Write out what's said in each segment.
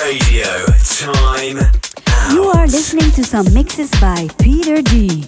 Radio. Time. Out. You are listening to some mixes by Peter D.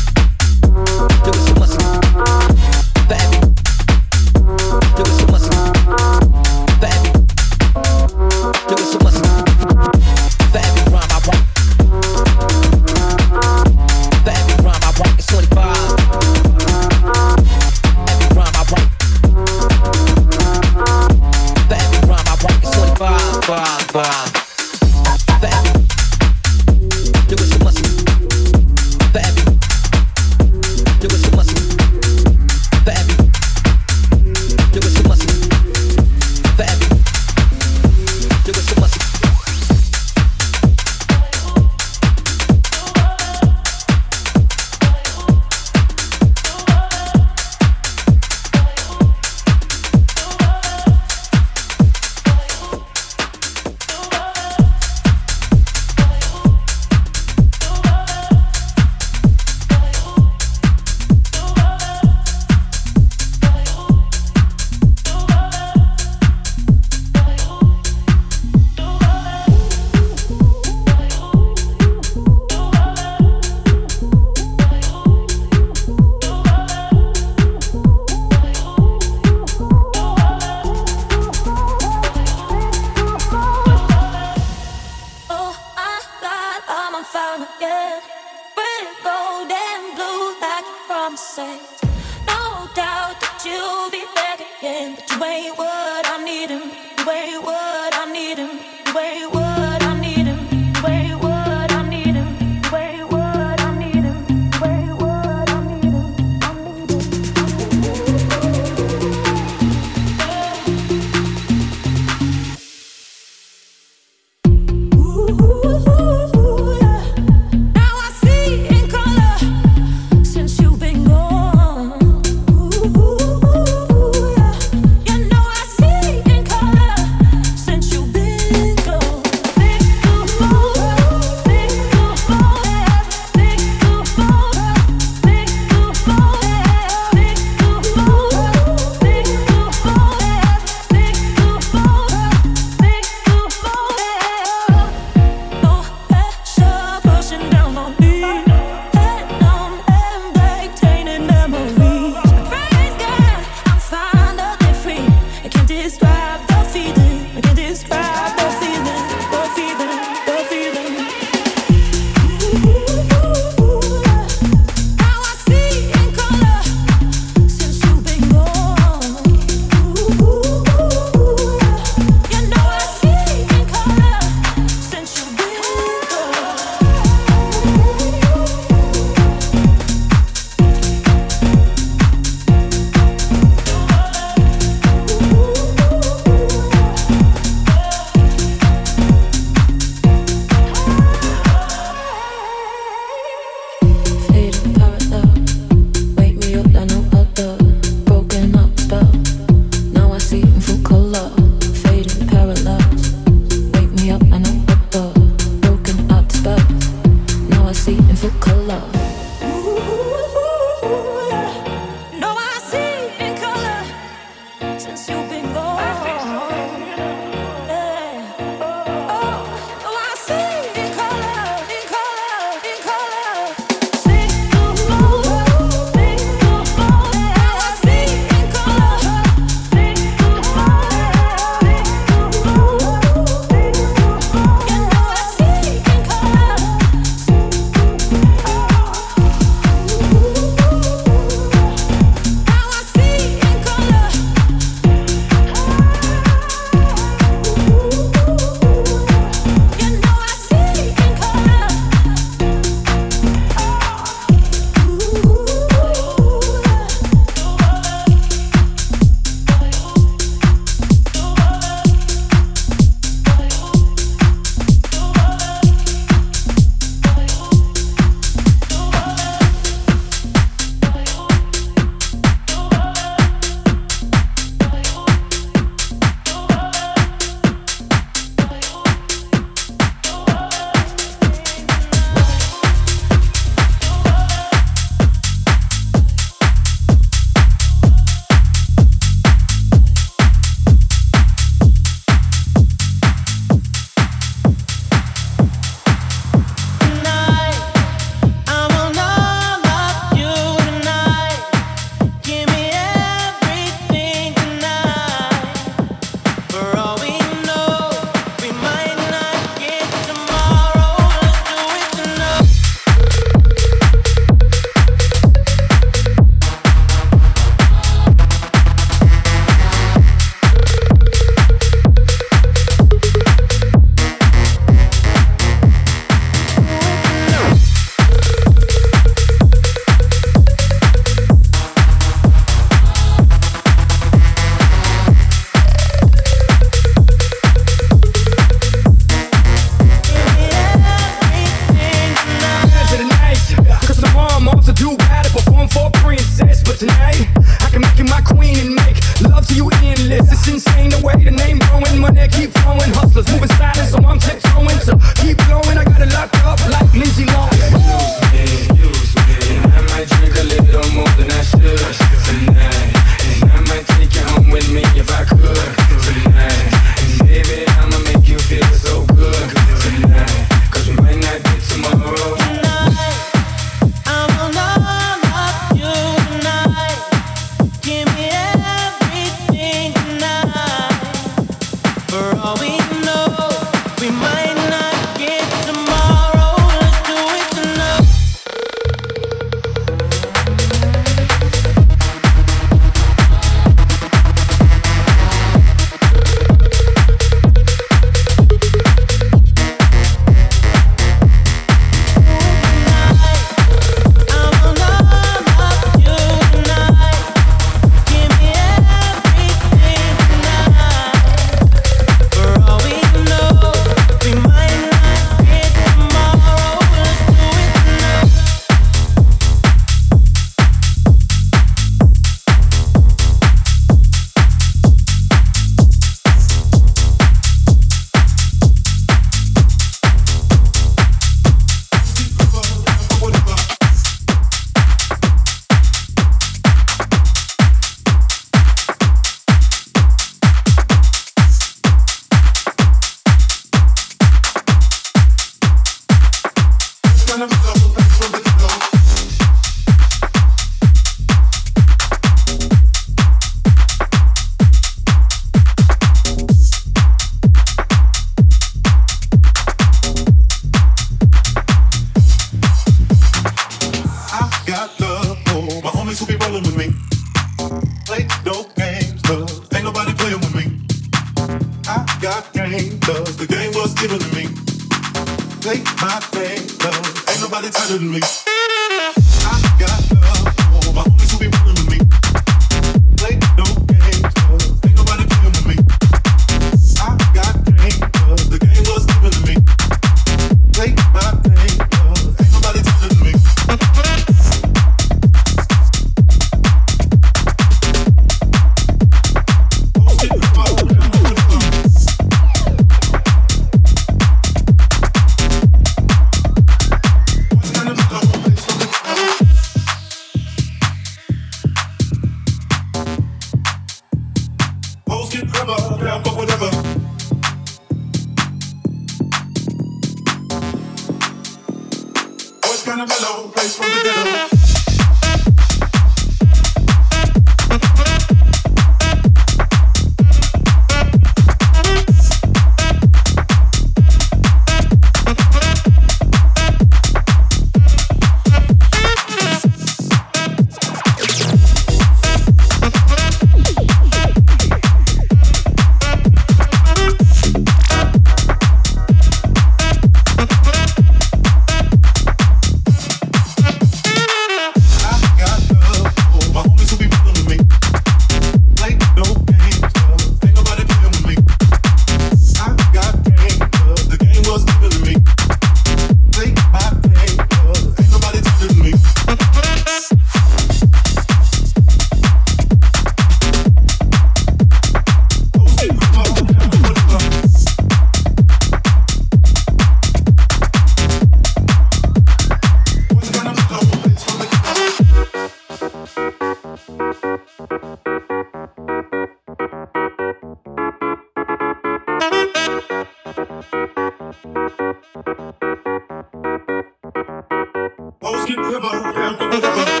Get clever, down for whatever.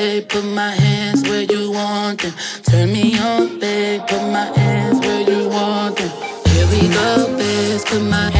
Put my hands where you want them. Turn me on, babe. Put my hands where you want them. Here we go, babe. Put my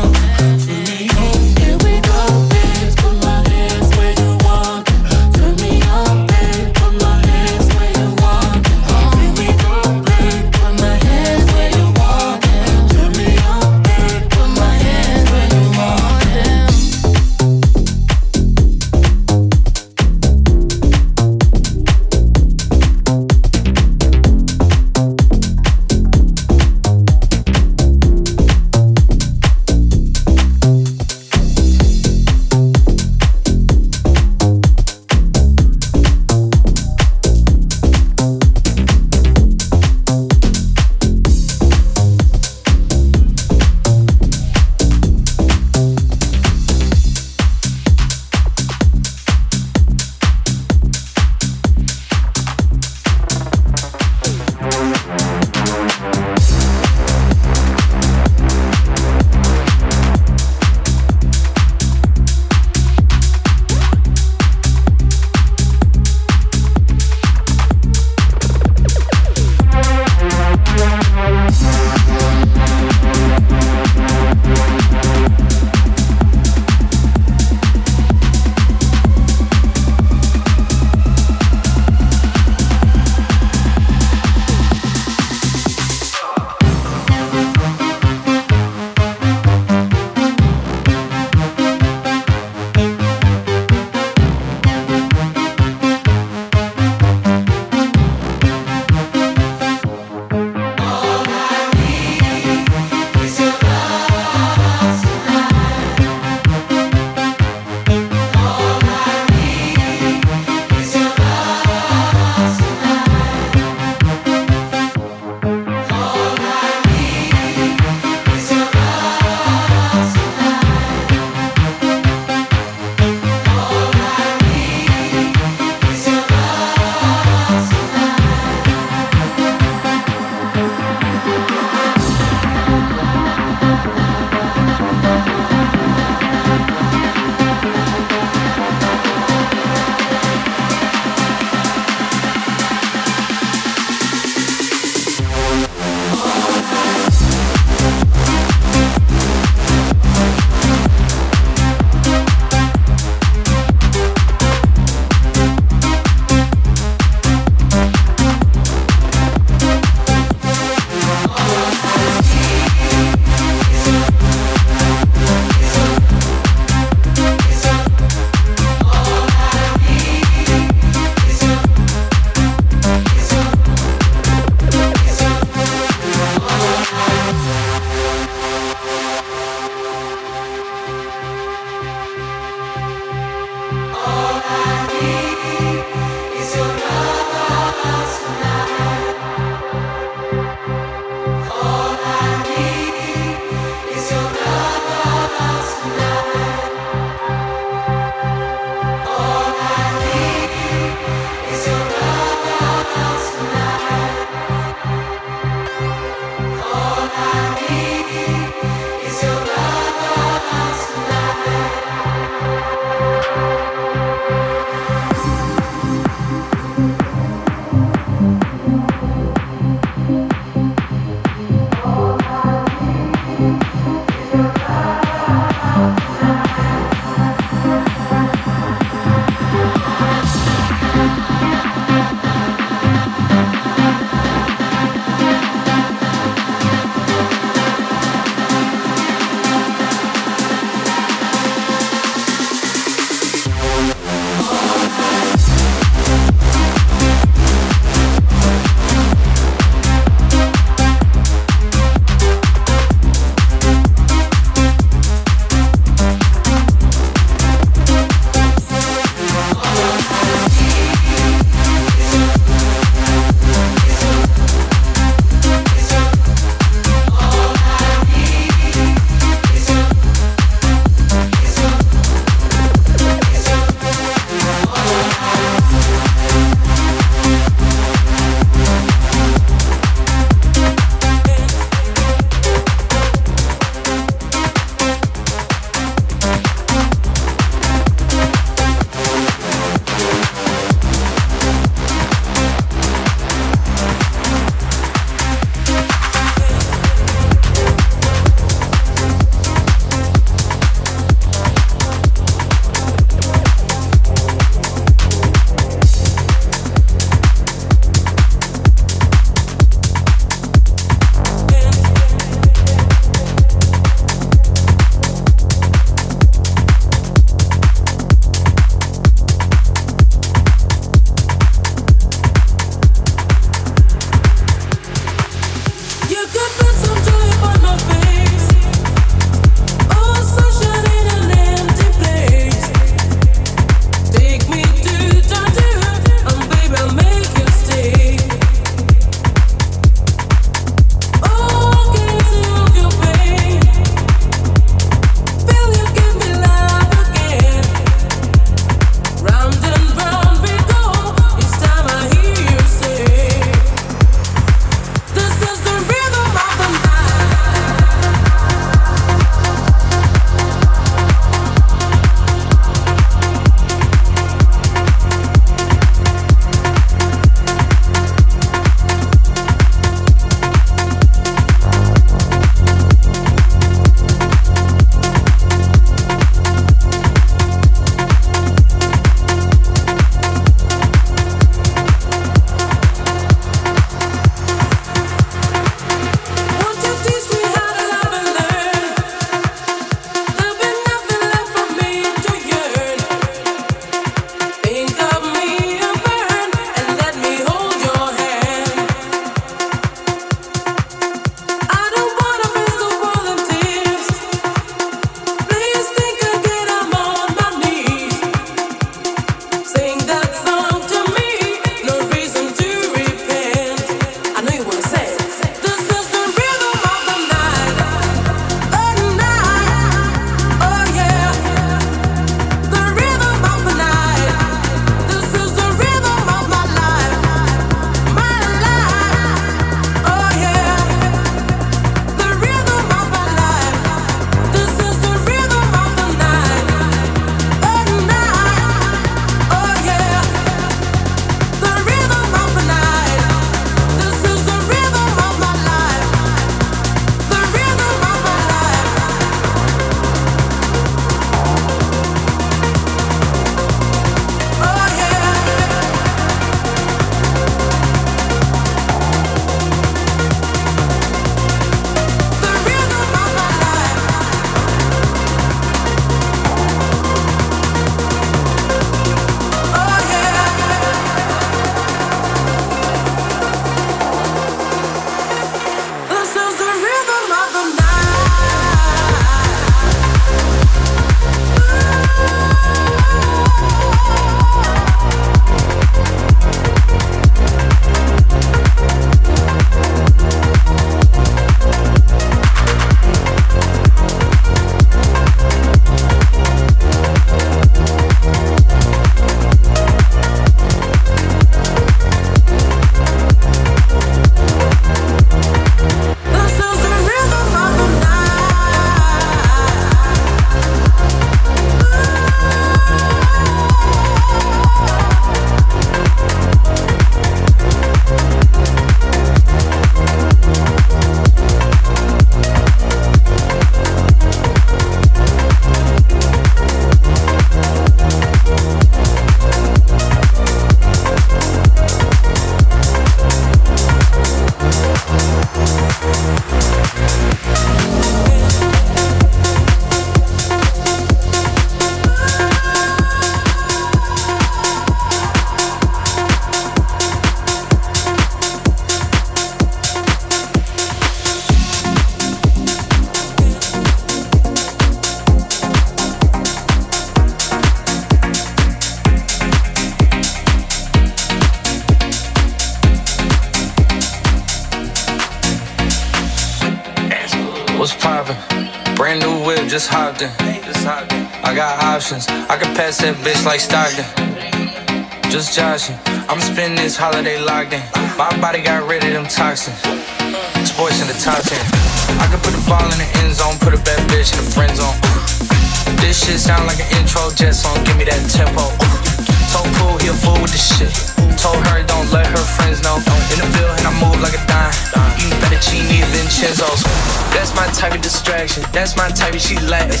That's my type she Latin.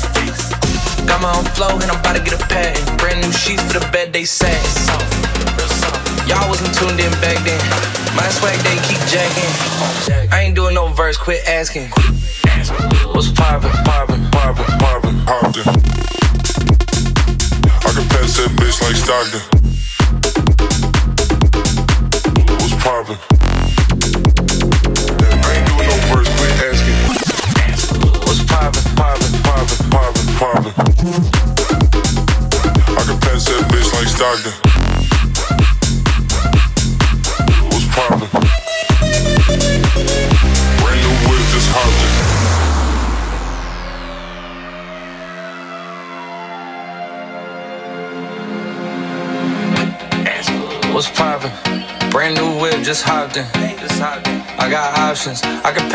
Got my own flow and I'm about to get a patent. Brand new sheets for the bed they satin. Y'all wasn't tuned in back then. My swag they keep jacking. I ain't doing no verse, quit asking. What's poppin', poppin', poppin', poppin', Compton. I can pass that bitch like Stockton.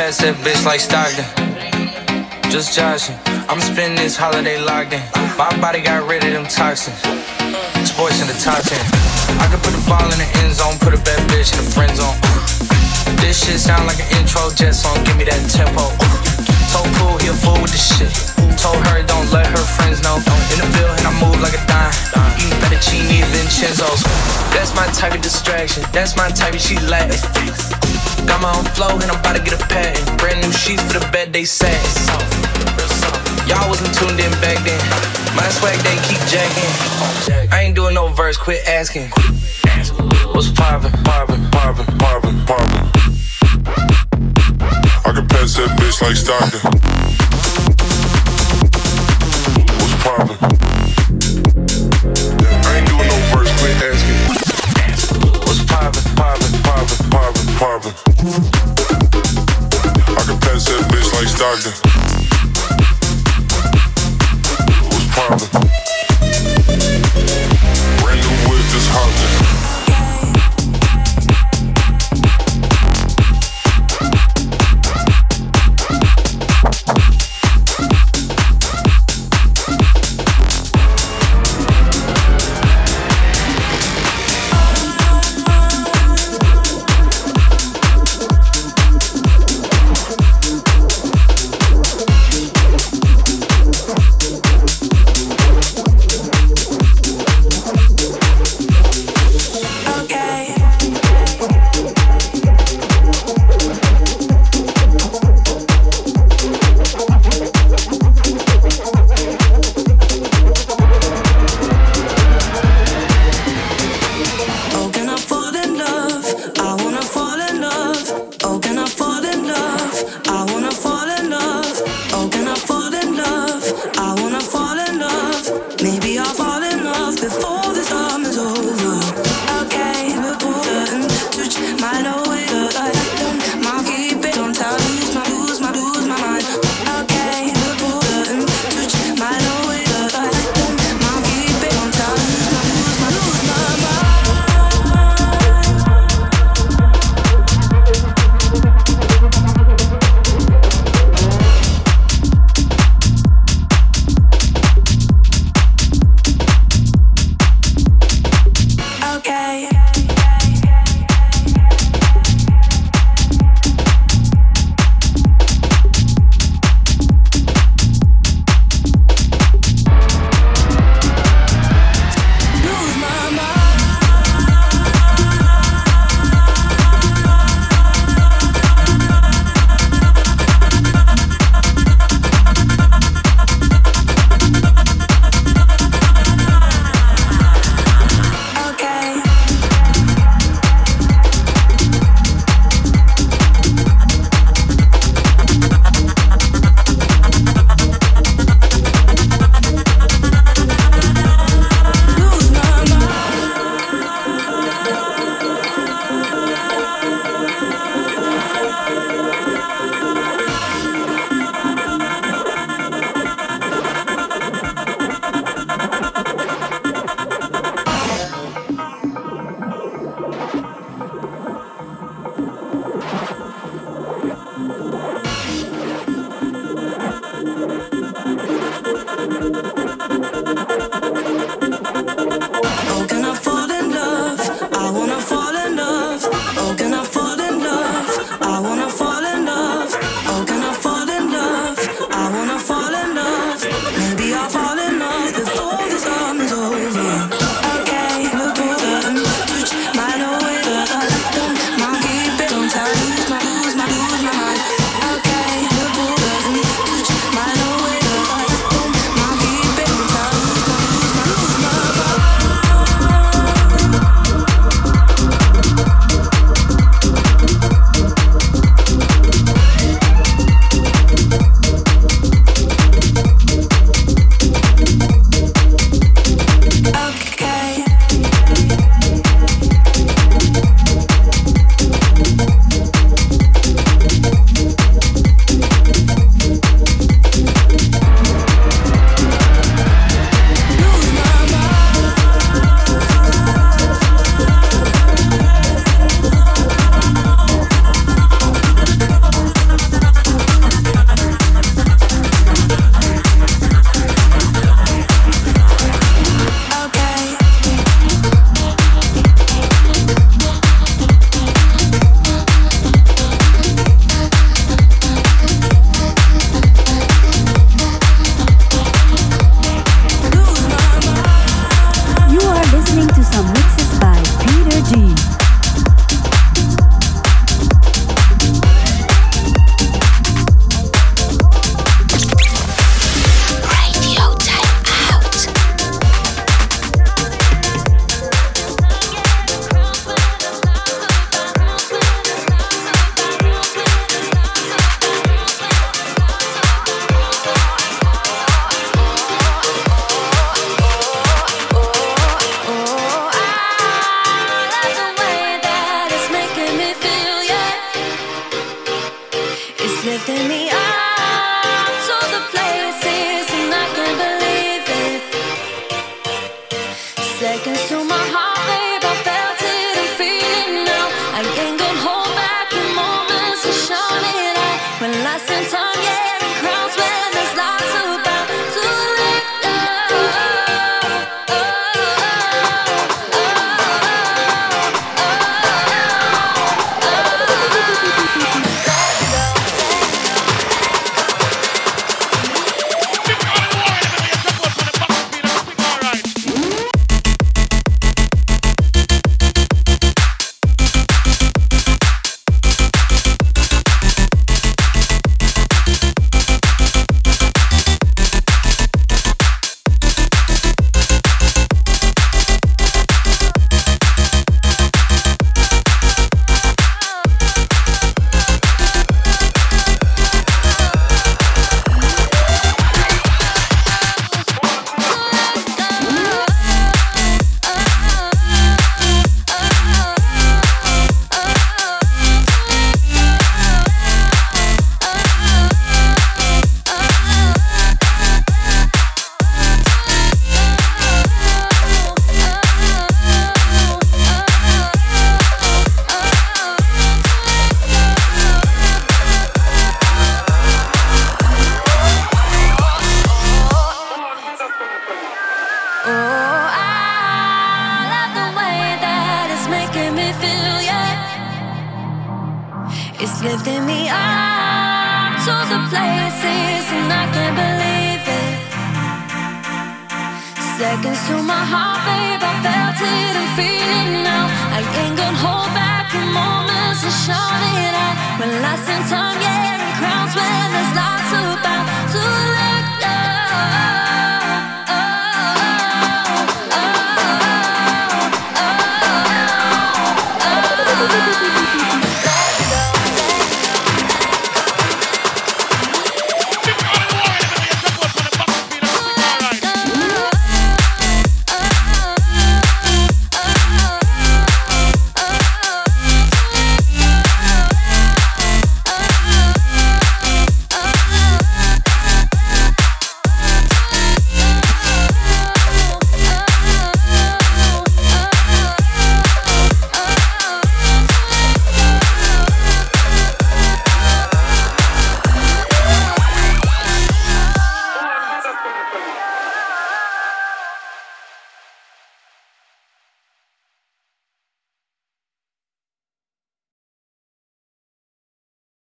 Pass that bitch like Stockton. Just joshing. I'm spending this holiday locked in. My body got rid of them toxins. Sports in the top 10. I can put the ball in the end zone, put a bad bitch in the friend zone. This shit sound like an intro jet song, give me that tempo. Told Pooh he a fool with the shit. Told her don't let her friends know. In the bill and I move like a dime. Eating fettuccine Vincenzo's. That's my type of distraction. That's my type of she Latin. Got my own flow and I'm about to get a patent. Brand new sheets for the bed they satin. Y'all wasn't tuned in back then. My swag they keep jacking. I ain't doing no verse, quit asking. What's poppin', poppin', poppin', poppin', poppin'? I can pass that bitch like Stockton. What's poppin'? I ain't doing no verse, quit asking. What's poppin', poppin', poppin', poppin', poppin'? I can pass that bitch like Stockton.